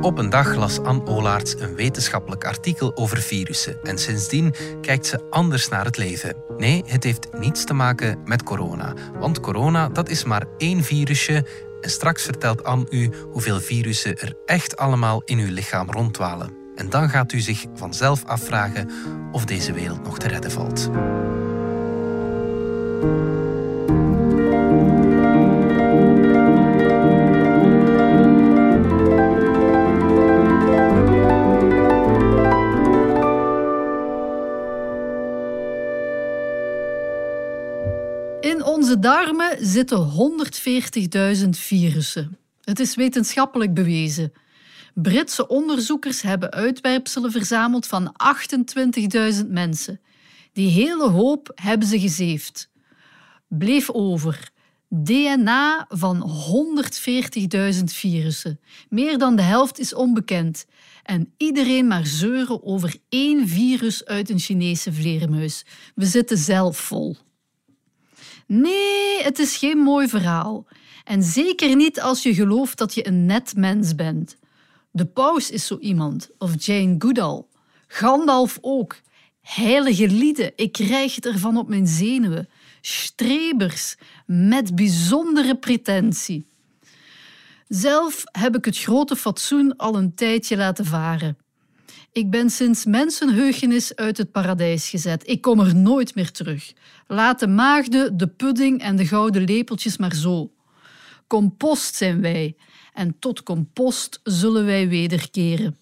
Op een dag las Anne Olaerts een wetenschappelijk artikel over virussen en sindsdien kijkt ze anders naar het leven. Nee, het heeft niets te maken met corona, want corona dat is maar één virusje en straks vertelt Anne u hoeveel virussen er echt allemaal in uw lichaam ronddwalen. En dan gaat u zich vanzelf afvragen of deze wereld nog te redden valt. Onze darmen zitten 140.000 virussen. Het is wetenschappelijk bewezen. Britse onderzoekers hebben uitwerpselen verzameld van 28.000 mensen. Die hele hoop hebben ze gezeefd. Bleef over DNA van 140.000 virussen. Meer dan de helft is onbekend. En iedereen maar zeuren over één virus uit een Chinese vleermuis. We zitten zelf vol. Nee, het is geen mooi verhaal. En zeker niet als je gelooft dat je een net mens bent. De paus is zo iemand, of Jane Goodall. Gandalf ook. Heilige lieden, ik krijg het ervan op mijn zenuwen. Strebers met bijzondere pretentie. Zelf heb ik het grote fatsoen al een tijdje laten varen. Ik ben sinds mensenheugenis uit het paradijs gezet. Ik kom er nooit meer terug. Laat de maagden, de pudding en de gouden lepeltjes maar zo. Compost zijn wij en tot compost zullen wij wederkeren.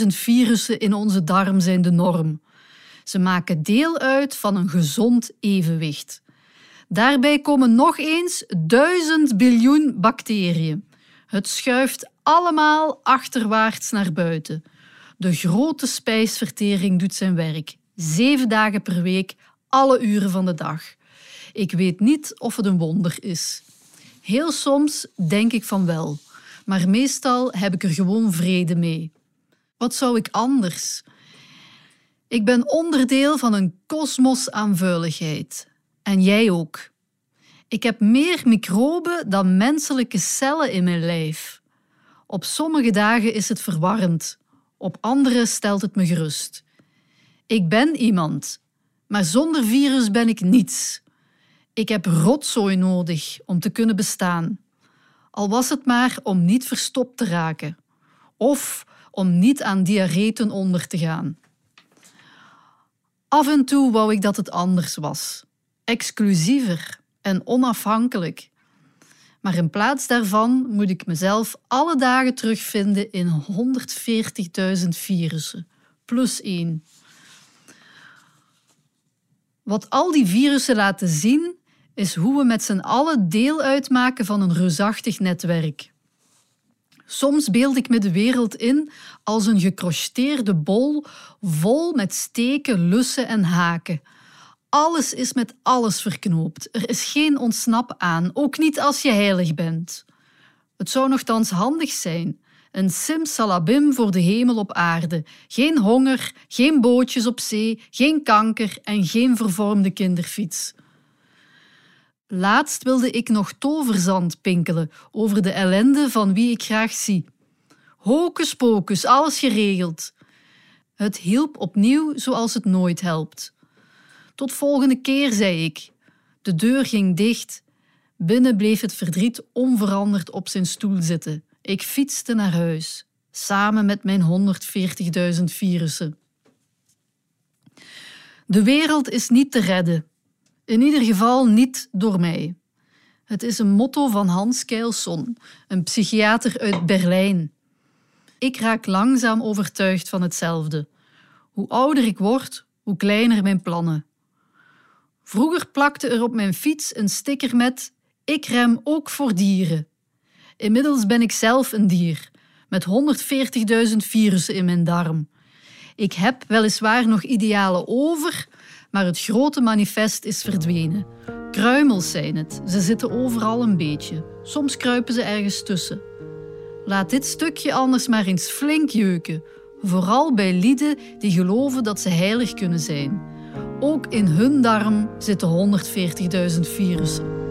140.000 virussen in onze darm zijn de norm. Ze maken deel uit van een gezond evenwicht. Daarbij komen nog eens duizend biljoen bacteriën. Het schuift allemaal achterwaarts naar buiten. De grote spijsvertering doet zijn werk. Zeven dagen per week, alle uren van de dag. Ik weet niet of het een wonder is. Heel soms denk ik van wel, maar meestal heb ik er gewoon vrede mee. Wat zou ik anders? Ik ben onderdeel van een kosmos aan vuiligheid. En jij ook. Ik heb meer microben dan menselijke cellen in mijn lijf. Op sommige dagen is het verwarrend, op andere stelt het me gerust. Ik ben iemand, maar zonder virus ben ik niets. Ik heb rotzooi nodig om te kunnen bestaan. Al was het maar om niet verstopt te raken of om niet aan diarree onder te gaan. Af en toe wou ik dat het anders was, exclusiever en onafhankelijk. Maar in plaats daarvan moet ik mezelf alle dagen terugvinden in 140.000 virussen, plus één. Wat al die virussen laten zien, is hoe we met z'n allen deel uitmaken van een reusachtig netwerk. Soms beeld ik me de wereld in als een gecrocheteerde bol vol met steken, lussen en haken. Alles is met alles verknoopt. Er is geen ontsnap aan, ook niet als je heilig bent. Het zou nogthans handig zijn. Een simsalabim voor de hemel op aarde. Geen honger, geen bootjes op zee, geen kanker en geen vervormde kinderfiets. Laatst wilde ik nog toverzand pinkelen over de ellende van wie ik graag zie. Hocus pocus, alles geregeld. Het hielp opnieuw zoals het nooit helpt. Tot volgende keer, zei ik. De deur ging dicht. Binnen bleef het verdriet onveranderd op zijn stoel zitten. Ik fietste naar huis, samen met mijn 140.000 virussen. De wereld is niet te redden. In ieder geval niet door mij. Het is een motto van Hans Keilson, een psychiater uit Berlijn. Ik raak langzaam overtuigd van hetzelfde. Hoe ouder ik word, hoe kleiner mijn plannen. Vroeger plakte er op mijn fiets een sticker met Ik rem ook voor dieren. Inmiddels ben ik zelf een dier, met 140.000 virussen in mijn darm. Ik heb weliswaar nog idealen over, maar het grote manifest is verdwenen. Kruimels zijn het, ze zitten overal een beetje. Soms kruipen ze ergens tussen. Laat dit stukje anders maar eens flink jeuken, vooral bij lieden die geloven dat ze heilig kunnen zijn. Ook in hun darm zitten 140.000 virussen.